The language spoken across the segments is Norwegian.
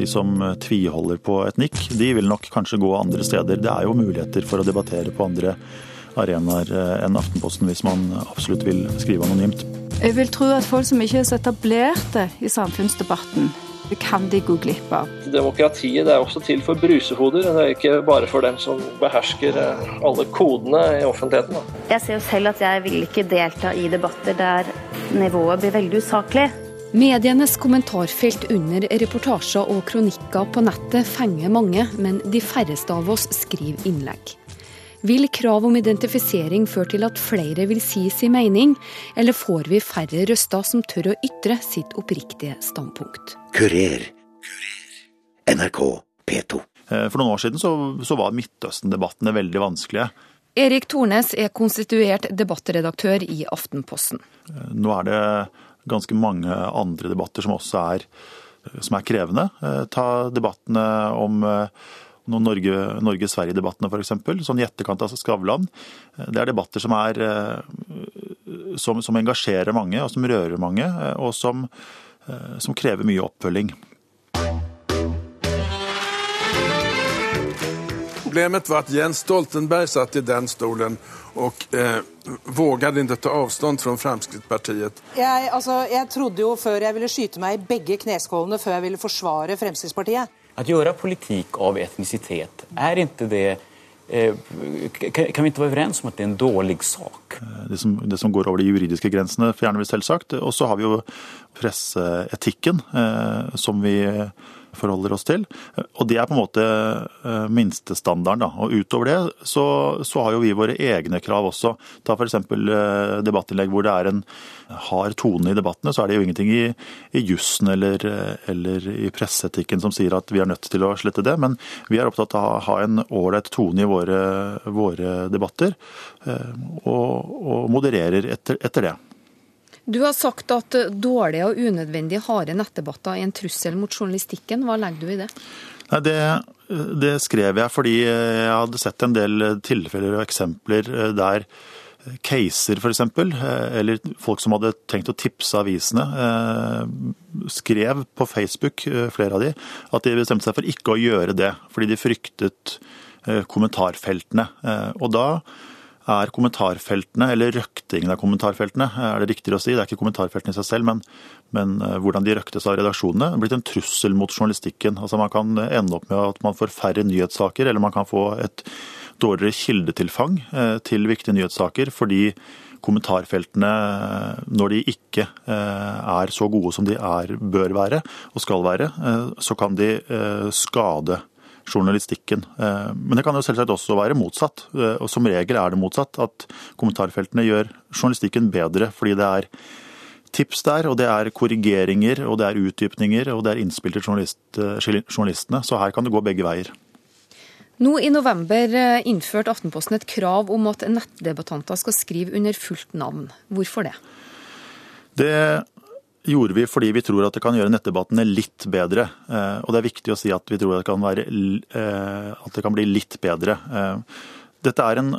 De som tviholder på et nikk, de vil nok kanskje gå andre steder. Det er jo muligheter for å debattere på andre arenaer enn Aftenposten hvis man absolutt vil skrive anonymt. Jeg vil tro at folk som ikke er så etablerte i samfunnsdebatten, det kan de gå glipp av. Demokratiet er også til for brusehoder, det er ikke bare for dem som behersker alle kodene i offentligheten. Jeg ser jo selv at jeg vil ikke delta i debatter der nivået blir veldig usaklig. Medienes kommentarfelt under reportasjer og kronikker på nettet fenger mange, men de færreste av oss skriver innlegg. Vil krav om identifisering føre til at flere vil si sin mening, eller får vi færre røster som tør å ytre sitt oppriktige standpunkt? Kurer. NRK P2. For noen år siden så, så var Midtøsten-debattene veldig vanskelige. Erik Tornes er konstituert debattredaktør i Aftenposten. Nå er det ganske mange andre debatter som også er, som er krevende. Ta debattene om Norge-Sverige-debattene f.eks., sånn i etterkant av Skavlan. Det er debatter som, er, som, som, engasjerer mange, og som rører mange, og som, som krever mye oppfølging. Problemet var at Jens Stoltenberg satt i den stolen og eh, våget ikke ta avstand fra Fremskrittspartiet. Jeg, altså, jeg trodde jo før jeg ville skyte meg i begge kneskålene før jeg ville forsvare Fremskrittspartiet. Å gjøre politikk av etnisitet, er ikke det eh, kan vi ikke være overens om at det er en dårlig sak? Det som, det som går over de juridiske grensene, fjerner vi selvsagt. Og så har vi jo presseetikken, eh, som vi forholder oss til. Og det er på en måte minstestandarden. Da. Og utover det så, så, har jo vi våre egne krav også. Ta f.eks. debattinnlegg hvor det er en hard tone i debattene, så er det jo ingenting i, i jussen eller, eller, i presseetikken som sier at vi er nødt til å slette det. Men vi er opptatt av å ha en ålreit tone i våre, våre debatter, og, og modererer etter, etter det. Du har sagt at dårlige og unødvendig harde nettdebatter er en trussel mot journalistikken. Hva legger du i det? Nei, det, det, skrev jeg fordi jeg hadde sett en del tilfeller og eksempler der caser f.eks., eller folk som hadde tenkt å tipse avisene, skrev på Facebook, flere av de, at de bestemte seg for ikke å gjøre det, fordi de fryktet kommentarfeltene. Og da er kommentarfeltene, eller røktingen av kommentarfeltene, er det riktigere å si. Det er ikke kommentarfeltene i seg selv, men, men hvordan de røktes av redaksjonene, blitt en trussel mot journalistikken. Altså Man kan ende opp med at man får færre nyhetssaker, eller man kan få et dårligere kildetilfang til viktige nyhetssaker, fordi kommentarfeltene, når de ikke er så gode som de er, bør være og skal være, så kan de skade journalistikken. Men det kan jo selvsagt også være motsatt. Og som regel er det motsatt. At kommentarfeltene gjør journalistikken bedre fordi det er tips der, og det er korrigeringer, og det er utdypninger, og det er innspill til journalist, journalistene. Så her kan det gå begge veier. Nå i november innførte Aftenposten et krav om at nettdebattanter skal skrive under fullt navn. Hvorfor det? Det gjorde vi fordi vi tror at det kan gjøre nettdebattene litt bedre. Og det er viktig å si at vi tror at det kan, være, at det kan bli litt bedre. Dette er en,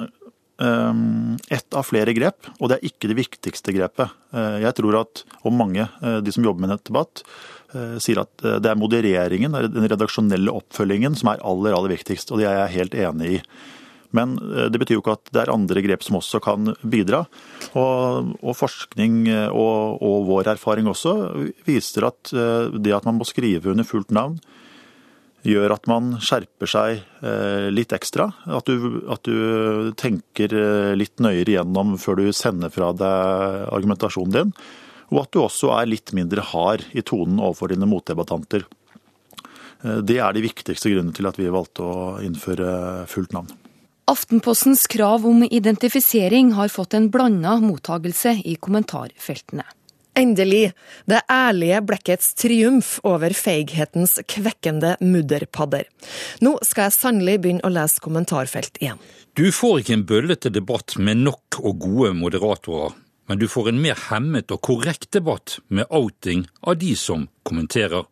ett av flere grep, og det er ikke det viktigste grepet. Jeg tror at, og mange, de som jobber med nettdebatt, sier at det er modereringen, den redaksjonelle oppfølgingen, som er aller, aller viktigst. Og det er jeg helt enig i. Men det betyr jo ikke at det er andre grep som også kan bidra. Og, og forskning og, og, vår erfaring også viser at det at man må skrive under fullt navn, gjør at man skjerper seg litt ekstra. At du, at du tenker litt nøyere igjennom før du sender fra deg argumentasjonen din. Og at du også er litt mindre hard i tonen overfor dine motdebattanter. Det er de viktigste grunnene til at vi valgte å innføre fullt navn. Aftenpostens krav om identifisering har fått en blanda mottagelse i kommentarfeltene. Endelig! Det ærlige blekkets triumf over feighetens kvekkende mudderpadder. Nå skal jeg sannelig begynne å lese kommentarfelt igjen. Du får ikke en bøllete debatt med nok og gode moderatorer, men du får en mer hemmet og korrekt debatt med outing av de som kommenterer.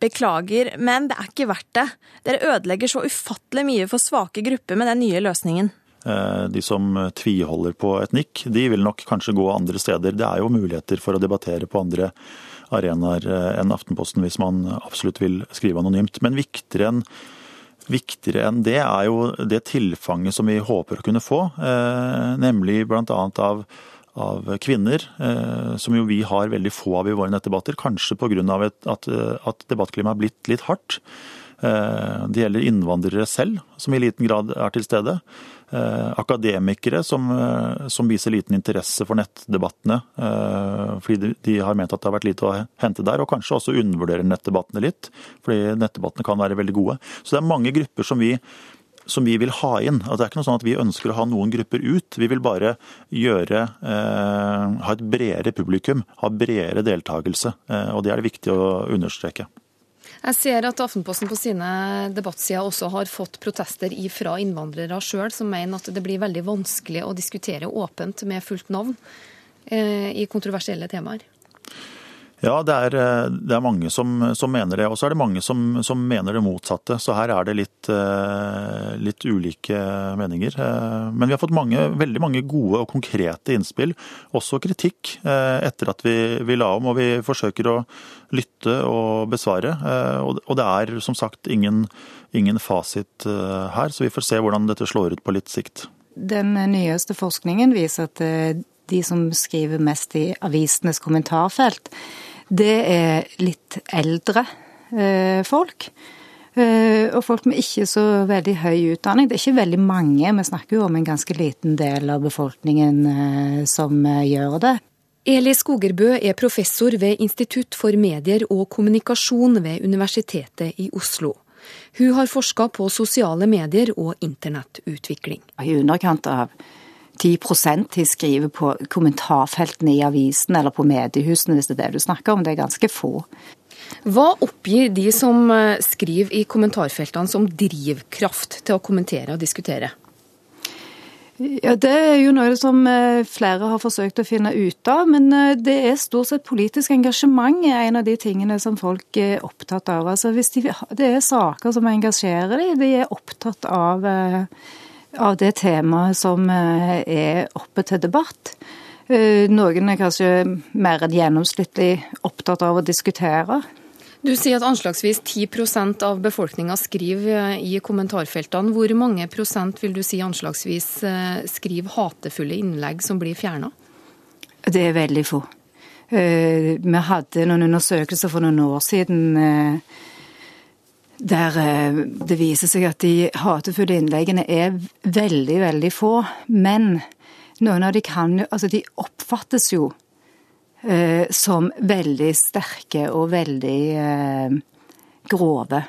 Beklager, men det er ikke verdt det. Dere ødelegger så ufattelig mye for svake grupper med den nye løsningen. De som tviholder på et nikk, de vil nok kanskje gå andre steder. Det er jo muligheter for å debattere på andre arenaer enn Aftenposten hvis man absolutt vil skrive anonymt. Men viktigere enn Viktigere enn det er jo det tilfanget som vi håper å kunne få, nemlig bl.a. av av kvinner, som jo vi har veldig få av i våre nettdebatter. Kanskje pga. at, at debattklimaet er blitt litt hardt. Eh, det gjelder innvandrere selv, som i liten grad er til stede. Eh, akademikere som, eh, som viser liten interesse for nettdebattene fordi de har ment at det har vært lite å hente der, og kanskje også undervurderer nettdebattene litt, fordi nettdebattene kan være veldig gode. Så det er mange grupper som vi som vi vil ha inn. Altså, det er ikke noe sånn at vi ønsker å ha noen grupper ut. Vi vil bare gjøre, eh, ha et bredere publikum, ha bredere deltakelse. Eh, og det er det viktig å understreke. Jeg ser at Aftenposten på sine debattsider også har fått protester fra innvandrere sjøl, som mener at det blir veldig vanskelig å diskutere åpent med fullt navn eh, i kontroversielle temaer. Ja, det er, eh, det er mange som, som, mener det. Og så er det mange som, som, mener det motsatte. Så her er det litt, eh, litt, ulike meninger. Eh, men vi har fått mange, veldig mange gode og konkrete innspill. Også kritikk etter at vi, vi la om. Og vi forsøker å lytte og besvare. Og det er som sagt ingen, ingen fasit her, så vi får se hvordan dette slår ut på litt sikt. Den nyeste forskningen viser at de som skriver mest i avisenes kommentarfelt, det er litt eldre eh, folk. Eh, og folk med ikke så veldig høy utdanning. Det er ikke veldig mange, vi snakker jo om en ganske liten del av befolkningen eh, som gjør det. Eli Skogerbø er professor ved Institutt for medier og kommunikasjon ved Universitetet i Oslo. Hun har forska på sosiale medier og internettutvikling. I underkant av 10 de skriver på kommentarfeltene i avisen eller på mediehusene, hvis det er det du snakker om. Det er ganske få. Hva oppgir de som eh, skriver i kommentarfeltene som drivkraft til å kommentere og diskutere? Ja, Det er jo noe som eh, flere har forsøkt å finne ut av. Men eh, det er stort sett politisk engasjement er en av de tingene som folk er opptatt av. Altså hvis de, Det er saker som engasjerer dem. De er opptatt av av det temaet som eh, er oppe til debatt. Eh, noen er kanskje mer enn gjennomsnittlig opptatt av å diskutere. Du sier at anslagsvis 10% av befolkninga skriver eh, i kommentarfeltene. Hvor mange prosent vil du si anslagsvis skriver hatefulle innlegg som blir fjerna? Det er veldig få. Vi hadde noen undersøkelser for noen år siden der eh, det viser seg at de hatefulle innleggene er veldig, veldig få. Men noen av de kan jo Altså, de oppfattes jo eh, som veldig sterke og veldig eh, grove.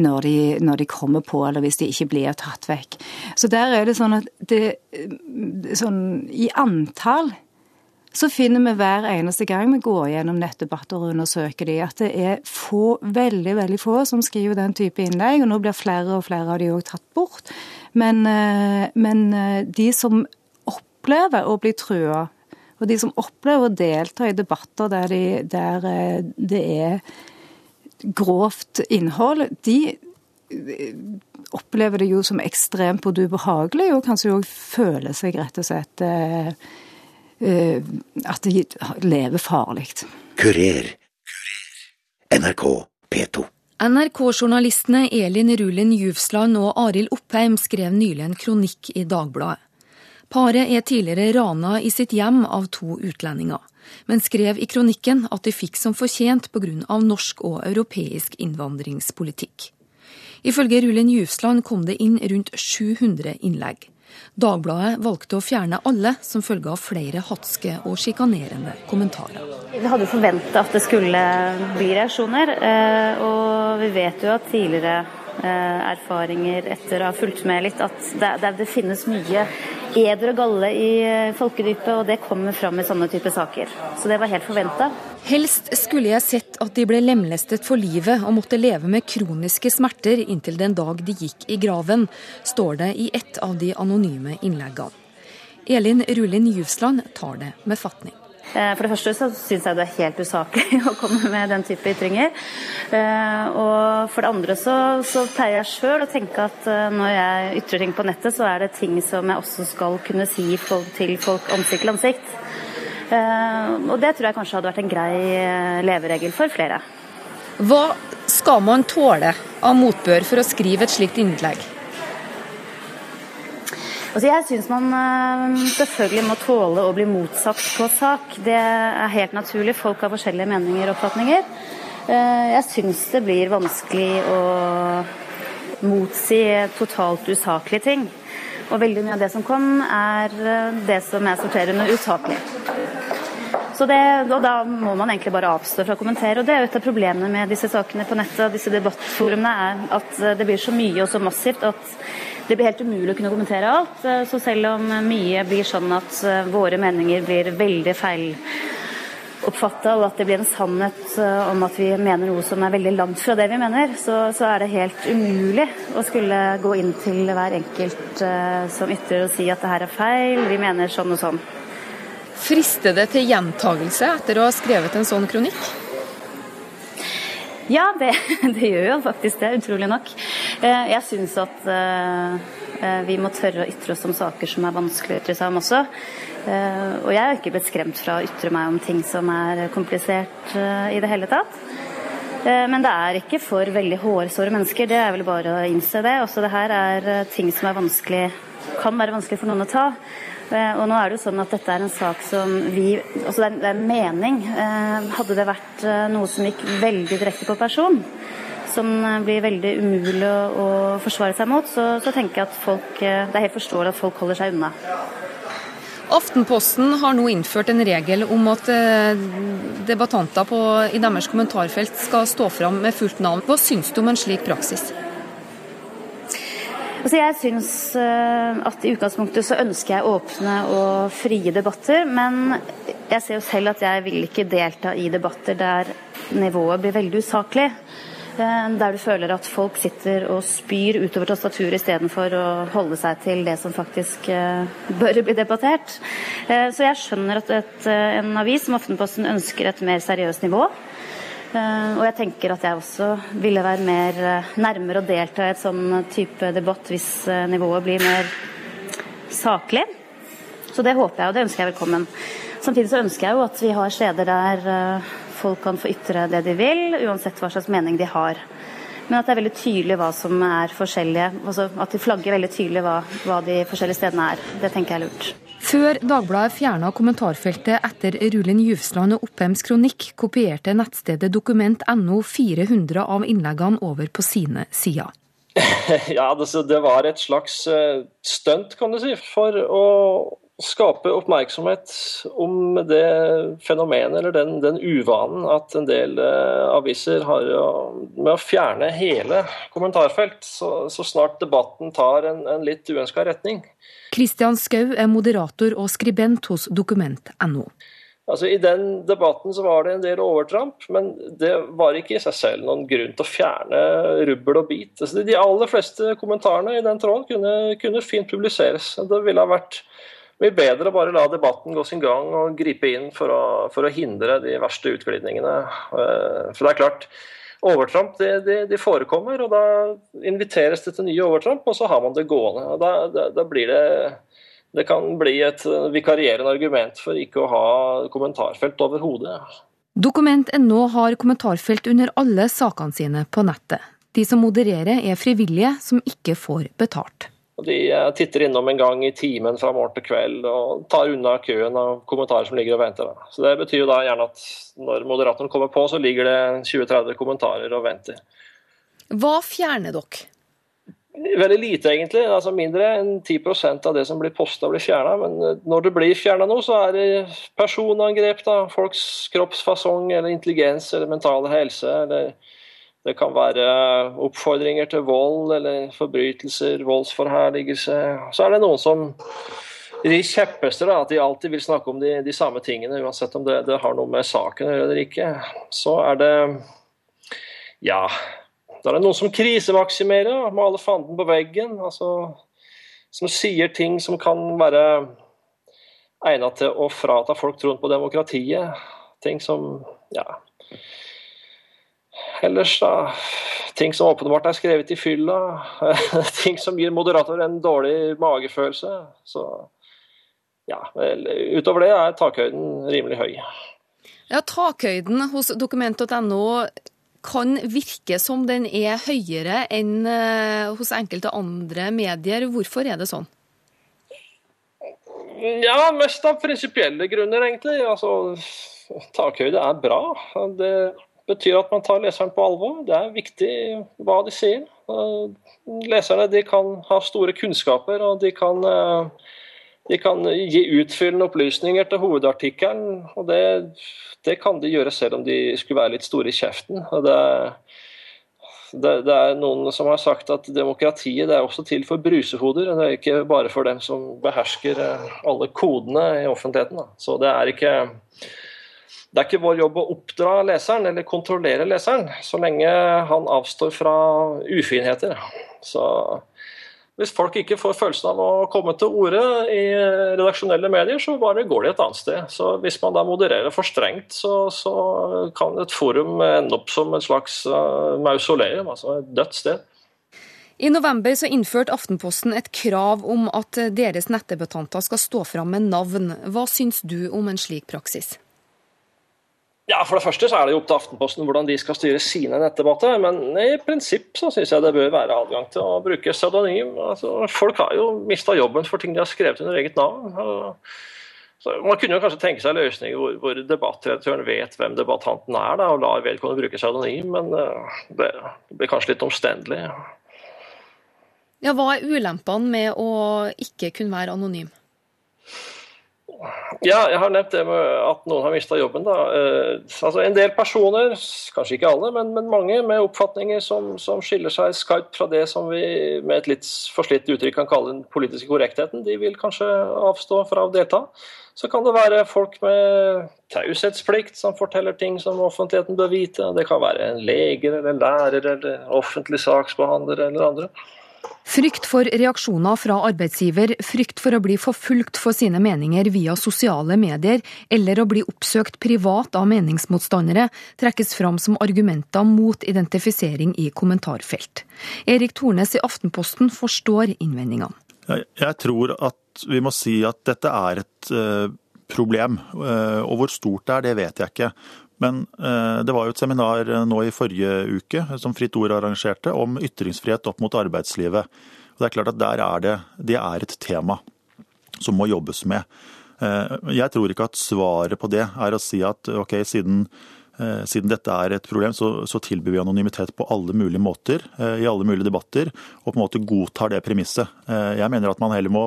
Når de, når de, kommer på, eller hvis de ikke blir tatt vekk. Så der er det sånn at det eh, Sånn i antall så finner vi hver eneste gang vi går gjennom nettdebatter og undersøker de, at det er få, veldig veldig få som skriver den type innlegg. Og nå blir flere og flere av de òg tatt bort. Men, eh, men, eh, de som opplever å bli trua, og de som opplever å delta i debatter der, de, der eh, det er grovt innhold, de opplever det jo som ekstremt både ubehagelig, og kanskje òg føler seg rett og slett at de lever farlig. Kurer. NRK P2. NRK-journalistene Elin Rulin Juvsland og Arild Oppheim skrev nylig en kronikk i Dagbladet. Paret er tidligere rana i sitt hjem av to utlendinger, men skrev i kronikken at de fikk som fortjent pga. norsk og europeisk innvandringspolitikk. Ifølge Rulin Juvsland kom det inn rundt 700 innlegg. Dagbladet valgte å fjerne alle som følge av flere hatske og sjikanerende kommentarer. Vi hadde forventa at det skulle bli reaksjoner, eh, og vi vet jo at tidligere erfaringer etter å ha fulgt med litt, at det, det finnes mye eder og galle i eh, folkedypet, og det kommer fram i sånne typer saker. Så det var helt forventa. Helst skulle jeg sett at de ble lemlestet for livet og måtte leve med kroniske smerter inntil den dag de gikk i graven, står det i et av de anonyme innleggene. Elin Rullin Juvsland tar det med fatning. Eh, for det første så syns jeg det er helt usaklig å komme med den type ytringer. Eh, og for det andre så, så pleier jeg sjøl å tenke at eh, når jeg ytrer ting på nettet, så er det ting som jeg også skal kunne si til folk ansikt til ansikt. Og det tror jeg kanskje hadde vært en grei leveregel for flere. Hva skal man tåle av motbør for å skrive et slikt innlegg? Altså jeg syns man selvfølgelig må tåle å bli motsatt på sak. Det er helt naturlig. Folk har forskjellige meninger og oppfatninger. Jeg syns det blir vanskelig å motsi totalt usaklige ting. Og veldig mye av det som kom, er det som jeg sorterer under usaklig. Så det, og Da må man egentlig bare avstå fra å kommentere. og Det er jo et av problemene med disse sakene på nettet, og disse debattforumene, er at det blir så mye og så massivt at det blir helt umulig å kunne kommentere alt. Så selv om mye blir sånn at våre meninger blir veldig feil oppfatta, og at det blir en sannhet om at vi mener noe som er veldig langt fra det vi mener, så, så er det helt umulig å skulle gå inn til hver enkelt uh, som ytrer og si at det her er feil, vi mener sånn og sånn. Frister det til gjentagelse etter å ha skrevet en sånn kronikk? Ja, det, det gjør jo faktisk det, utrolig nok. Jeg syns at vi må tørre å ytre oss om saker som er vanskelig å ytre seg om også. Og jeg har ikke blitt skremt fra å ytre meg om ting som er komplisert i det hele tatt. Men det er ikke for veldig hårsåre mennesker, det er vel bare å innse det. Også det her er ting som er vanskelig, kan være vanskelig for noen å ta. Og nå er det jo sånn at dette er en sak som vi Altså det er en mening. Hadde det vært noe som gikk veldig direkte på person, som blir veldig umulig å forsvare seg mot, så, så tenker jeg at folk Det er helt forståelig at folk holder seg unna. Aftenposten har nå innført en regel om at debattanter på, i deres kommentarfelt skal stå fram med fullt navn. Hva syns du om en slik praksis? Altså jeg syns at I utgangspunktet så ønsker jeg åpne og frie debatter, men jeg ser jo selv at jeg vil ikke delta i debatter der nivået blir veldig usaklig. Der du føler at folk sitter og spyr utover tastaturet istedenfor å holde seg til det som faktisk bør bli debattert. Så jeg skjønner at et, en avis som Aftenposten ønsker et mer seriøst nivå. Og jeg tenker at jeg også ville være mer nærmere å delta i et sånn type debatt hvis nivået blir mer saklig. Så det håper jeg, og det ønsker jeg velkommen. Samtidig så ønsker jeg jo at vi har steder der folk kan få ytre det de vil, uansett hva slags mening de har. Men at det er veldig tydelig hva som er forskjellige. Altså at de flagger veldig tydelig hva, hva de forskjellige stedene er. Det tenker jeg er lurt. Før Dagbladet fjerna kommentarfeltet etter Rulin Juvsland og Opphems kronikk, kopierte nettstedet dokument.no 400 av innleggene over på sine sider. Ja, det var et slags stunt, kan du si, for å skape oppmerksomhet om det fenomenet eller den, den uvanen at en del uh, aviser har jo med å fjerne hele kommentarfelt, så, så snart debatten tar en, en litt uønska retning. Kristian Skau er moderator og skribent hos dokument.no. Altså, I den debatten så var det en del overtramp, men det var ikke i seg selv noen grunn til å fjerne rubbel og bit. Altså, de aller fleste kommentarene i den tråden kunne, kunne fint publiseres. Det ville ha vært mye bedre å bare la debatten gå sin gang og gripe inn for å, for å hindre de verste utglidningene. For det er klart, overtramp de, de, de, forekommer, og da inviteres det til nye overtramp, og så har man det gående. og Da, da, da blir det det kan bli et vikarierende argument for ikke å ha kommentarfelt overhodet. Dokument.no har kommentarfelt under alle sakene sine på nettet. De som modererer er frivillige som ikke får betalt. De titter innom en gang i timen fra morgen til kveld og tar unna køen av kommentarer som ligger og venter. Så Det betyr jo da gjerne at når moderatoren kommer på, så ligger det 20-30 kommentarer og venter. Hva fjerner dere? Veldig lite, egentlig. Altså Mindre enn 10% av det som blir posta, blir fjerna. Men når det blir fjerna noe, så er det personangrep. da, Folks kroppsfasong eller intelligens eller mentale helse. eller det kan være oppfordringer til vold eller forbrytelser, voldsforherligelse. Så er det noen som rir kjepphester, at de alltid vil snakke om de, de samme tingene, uansett om det, det, har noe med saken å gjøre eller ikke. Så er det Ja. Da er det noen som krisemaksimerer, maler fanden på veggen. altså Som sier ting som kan være egnet til å frata folk troen på demokratiet. Ting som Ja ellers, da Ting som åpenbart er skrevet i fylla. ting som gir moderator en dårlig magefølelse. Så ja, utover det er takhøyden rimelig høy. Ja, Takhøyden hos dokument.no kan virke som den er høyere enn eh, hos enkelte andre medier. Hvorfor er det sånn? Ja, mest av prinsipielle grunner, egentlig. Altså, takhøyde er bra. Det betyr at man tar leseren på alvor. Det er viktig hva de sier. Leserne de kan ha store kunnskaper, og de kan, eh, de kan gi utfyllende opplysninger til hovedartikkelen. og det, det, kan de gjøre selv om de skulle være litt store i kjeften. det det, det, er noen som har sagt at demokratiet er også til for brusehoder. Det er ikke bare for dem som behersker eh, alle kodene i offentligheten. Da. Så det er ikke det er ikke vår jobb å oppdra leseren eller kontrollere leseren, så lenge han avstår fra ufinheter. Så hvis folk ikke får følelsen av å komme til orde i redaksjonelle medier, så bare går de et annet sted. Så Hvis man da modererer for strengt, så, så kan et forum ende opp som et slags uh, mausoleum, altså et dødt sted. I november så innførte Aftenposten et krav om at deres nettdebattanter skal stå fram med navn. Hva syns du om en slik praksis? Ja, For det første så er det jo opp til Aftenposten hvordan de skal styre sine nettdebatter. Men i prinsipp så syns jeg det bør være adgang til å bruke pseudonym. Altså, folk har jo mista jobben for ting de har skrevet under eget navn. Så man kunne jo kanskje tenke seg løsninger hvor, hvor debattredaktøren vet hvem debattanten er, da, og lar vedkommende bruke pseudonym, men uh, det, blir kanskje litt omstendelig. Ja, Hva er ulempene med å ikke kunne være anonym? Ja, jeg har nevnt det med at noen har mista jobben. Da. Eh, altså En del personer, kanskje ikke alle, men, men mange med oppfatninger som, som, skiller seg skarpt fra det som vi med et litt forslitt uttrykk kan kalle den politiske korrektheten, de vil kanskje avstå fra å delta. Så kan det være folk med taushetsplikt som forteller ting som offentligheten bør vite. Det kan være en leger eller lærer eller offentlig saksbehandler eller andre. Frykt for reaksjoner fra arbeidsgiver, frykt for å bli forfulgt for sine meninger via sosiale medier, eller å bli oppsøkt privat av meningsmotstandere, trekkes fram som argumenter mot identifisering i kommentarfelt. Erik Tornes i Aftenposten forstår innvendingene. Jeg tror at vi må si at dette er et eh, problem. Eh, og hvor stort det er, det vet jeg ikke. Men eh, det var jo et seminar eh, nå i forrige uke som Fritt Ord arrangerte om ytringsfrihet opp mot arbeidslivet. Og det er klart at der er det, det er et tema som må jobbes med. Eh, jeg tror ikke at svaret på det er å si at ok, siden, siden dette er et problem, så, så, tilbyr vi anonymitet på alle mulige måter, i alle mulige debatter, og på en måte godtar det premisset. Jeg mener at man heller må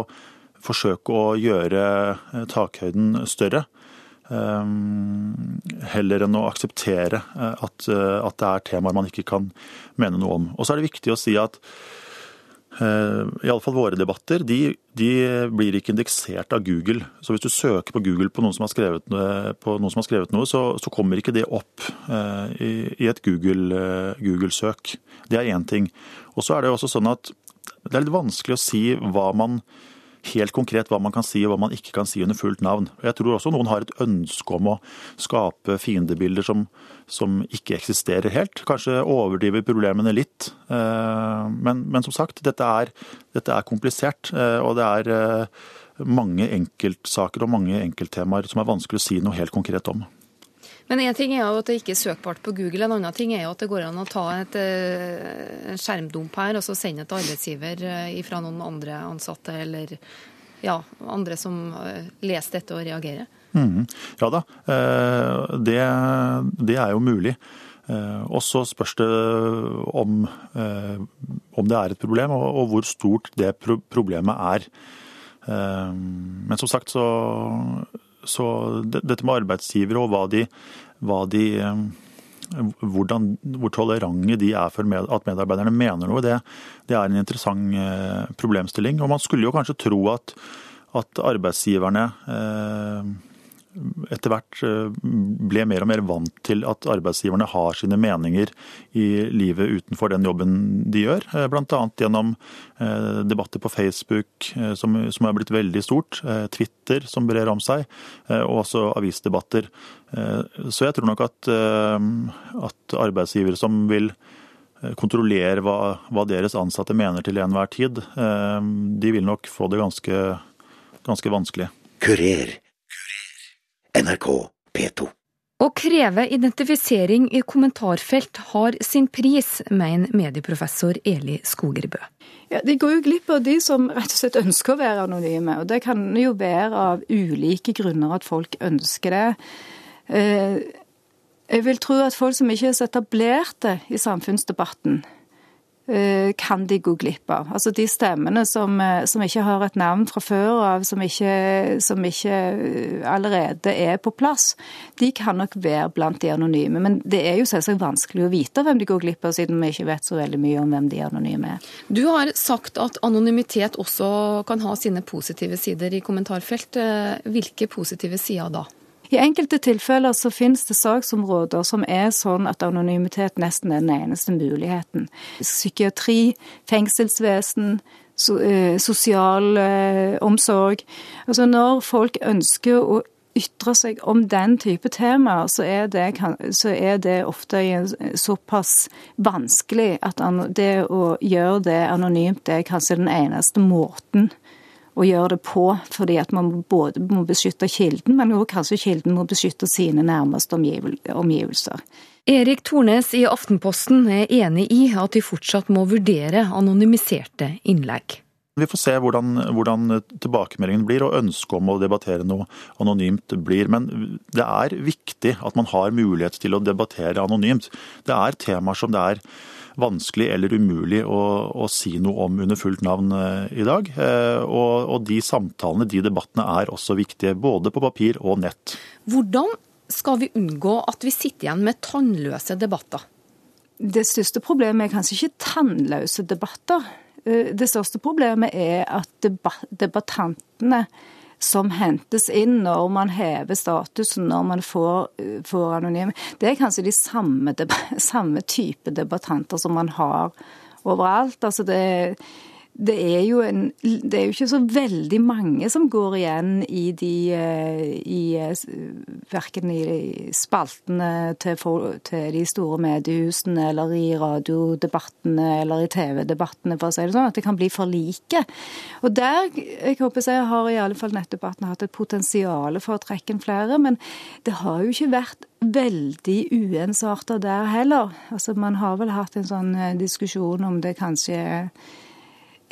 forsøke å gjøre takhøyden større. Ehm, heller enn å akseptere eh, at, eh, at, det er temaer man ikke kan mene noe om. Og så er det viktig å si at Iallfall i alle fall våre debatter de, de, blir ikke indeksert av Google. Så hvis du søker på Google på noen som har skrevet, noe, som har skrevet noe så, så, kommer ikke det opp i, i, et Google-søk. Google det er én ting. Og så er det også sånn at det er litt vanskelig å si hva man helt konkret hva man kan si og hva man ikke kan si under fullt navn. Jeg tror også noen har et ønske om å skape fiendebilder som, som ikke eksisterer helt. Kanskje overdriver problemene litt. Eh, men, men som sagt, dette er, dette er komplisert. Eh, og det er eh, mange enkeltsaker og mange enkelttemaer som er vanskelig å si noe helt konkret om. Men én ting er jo at det ikke er søkbart på Google, en annen ting er jo at det går an å ta et, eh, skjermdump her og så sende et arbeidsgiver eh, fra noen andre ansatte eller ja, andre som eh, leser dette og reagerer. Mm, ja da, det, det, er jo mulig. Og så spørs det om, om, det er et problem, og, hvor stort det problemet er. Men som sagt så så dette med arbeidsgivere og hva de, hva de eh, hvordan, hvor tolerante de er for med, at medarbeiderne mener noe, det, det, er en interessant eh, problemstilling. Og man skulle jo kanskje tro at, at arbeidsgiverne eh, etter hvert eh, ble mer og mer vant til at arbeidsgiverne har sine meninger i livet utenfor den jobben de gjør. Eh, Bl.a. gjennom eh, debatter på Facebook som, som er blitt veldig stort, Twitter som brer om seg, og også avisdebatter. Så jeg tror nok at, at arbeidsgivere som vil kontrollere hva, hva, deres ansatte mener til enhver tid, de vil nok få det ganske, ganske vanskelig. Kurer. NRK P2. Å kreve identifisering i kommentarfelt har sin pris, mener medieprofessor Eli Skogerbø. Ja, De går jo glipp av de som rett og slett ønsker å være anonyme. og Det kan jo være av ulike grunner at folk ønsker det. Eh, jeg vil tro at folk som ikke er så etablerte i samfunnsdebatten, kan de gå glipp av. Altså de stemmene som, eh, som ikke har et navn fra før av, som ikke, som ikke eh, allerede er på plass, de kan nok være blant de anonyme. Men det er jo selvsagt vanskelig å vite hvem de går glipp av, siden vi ikke vet så veldig mye om hvem de anonyme er. Du har sagt at anonymitet også kan ha sine positive sider i kommentarfelt. Hvilke positive sider da? I enkelte tilfeller så finnes det saksområder som er sånn at anonymitet nesten er den eneste muligheten. Psykiatri, fengselsvesen, eh, sosialomsorg. Eh, altså når folk ønsker å ytre seg om den type temaer, så så er det ofte såpass vanskelig at det å gjøre det anonymt, det er kanskje den eneste måten å gjøre det på, fordi at man både må beskytte kilden, men også kanskje kilden må beskytte sine nærmeste omgivelser. Erik Tornes i Aftenposten er enig i at de fortsatt må vurdere anonymiserte innlegg. Vi får se hvordan, hvordan tilbakemeldingen blir, og ønsket om å debattere noe anonymt blir. Men det er viktig at man har mulighet til å debattere anonymt. Det er temaer som det er vanskelig eller umulig å, å si noe om under fullt navn eh, i dag. Eh, og, og de samtalene, de debattene, er også viktige. Både på papir og nett. Hvordan skal vi unngå at vi sitter igjen med tannløse debatter? Det største problemet er kanskje ikke tannløse debatter. Eh, det største problemet er at debattantene som hentes inn når man hever statusen, når man får, får anonyme. Det er kanskje de samme, samme type debattanter som man har overalt. Altså det, det er, jo en, det er jo ikke så veldig mange som går igjen i de eh, i, eh, Verken i spaltene til, til, de store mediehusene eller i radiodebattene eller i TV-debattene, for å si det sånn, at det kan bli for like. Og der jeg håper jeg har i alle fall nettdebatten hatt et potensial for å trekke inn flere, men det har jo ikke vært veldig uensarta der heller. Altså Man har vel hatt en sånn eh, diskusjon om det kanskje er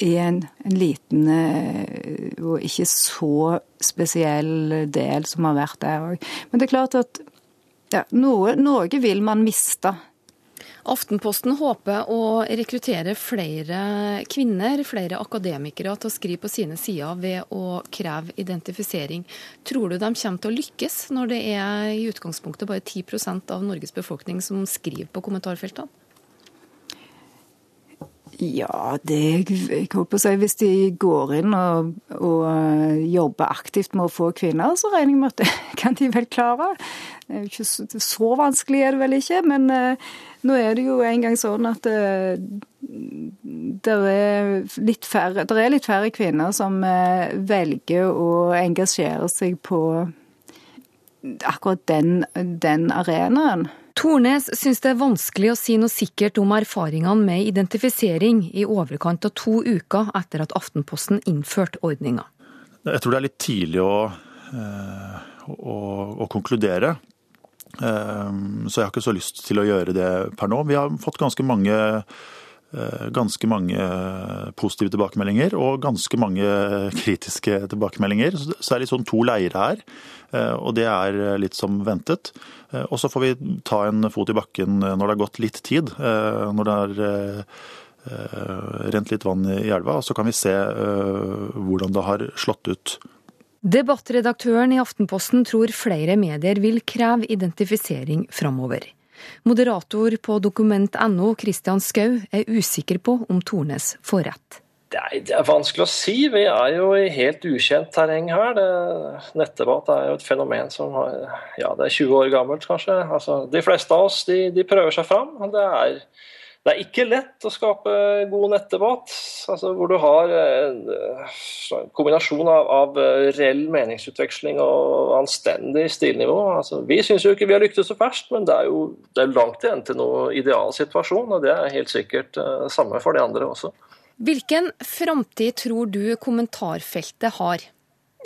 i en, en, liten eh, og ikke så spesiell del som har vært der òg. Men det er klart at ja, noe, noe vil man miste. Aftenposten håper å rekruttere flere kvinner, flere akademikere, til å skrive på sine sider ved å kreve identifisering. Tror du de kommer til å lykkes, når det er i utgangspunktet bare 10% av Norges befolkning som skriver på kommentarfeltene? Ja, det jeg håper å si, Hvis de går inn og, og, eh, jobber aktivt med å få kvinner, så regner jeg med at det kan de vel klare. Ikke så, vanskelig er det vel ikke, men uh, nå er det jo en gang sånn at uh, det er litt færre, er litt færre kvinner som velger å engasjere seg på akkurat den, den arenaen. Tornes syns det er vanskelig å si noe sikkert om erfaringene med identifisering i overkant av to uker etter at Aftenposten innførte ordninga. Jeg tror det er litt tidlig å, eh, å, å konkludere. Eh, så jeg har ikke så lyst til å gjøre det per nå. Vi har fått ganske mange Eh, ganske mange positive tilbakemeldinger og ganske mange kritiske tilbakemeldinger. Så det er litt sånn to leirer her, og det er litt som ventet. Eh, og så får vi ta en fot i bakken når det har gått litt tid, når det har rent litt vann i elva, og så kan vi se hvordan det har slått ut. Debattredaktøren i Aftenposten tror flere medier vil kreve identifisering framover. Moderator på dokument.no, Christian Skau, er usikker på om Tornes får rett. Det er vanskelig å si. Vi er jo i helt ukjent terreng her. Det, nettdebatt er jo et fenomen som har, ja, det er 20 år gammelt, kanskje. Altså, de fleste av oss de, de prøver seg fram. Det er det er ikke lett å skape god nettdebatt altså hvor du har en kombinasjon av, av reell meningsutveksling og anstendig stilnivå. Altså, vi syns jo ikke vi har lyktes så verst, men det er jo det er langt igjen til noen idealsituasjon. Og det er helt sikkert uh, samme for de andre også. Hvilken framtid tror du kommentarfeltet har?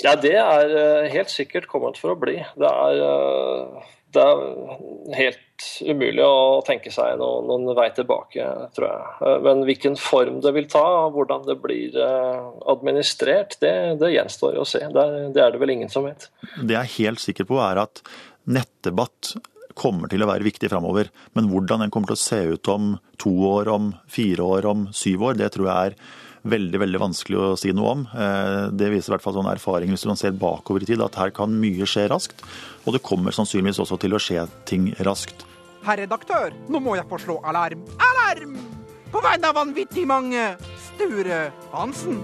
Ja, det er eh, helt sikkert kommet for å bli. Det er, eh, det er helt umulig å tenke seg noen, noen vei tilbake, tror jeg. Eh, men hvilken form det vil ta, og hvordan det blir administrert, det, det gjenstår å se. Det, det er det vel ingen som vet. Det jeg er helt sikker på, er at nettdebatt kommer til å være viktig framover. Men hvordan den kommer til å se ut om to år, om fire år, om syv år, det tror jeg er veldig veldig vanskelig å si noe om. Eh, det viser i hvert fall sånn erfaring hvis man ser bakover i tid, at her kan mye skje raskt. Og det kommer sannsynligvis også til å skje ting raskt. Herr redaktør, nå må jeg få slå alarm. Alarm! På vegne av vanvittig mange Sture Hansen.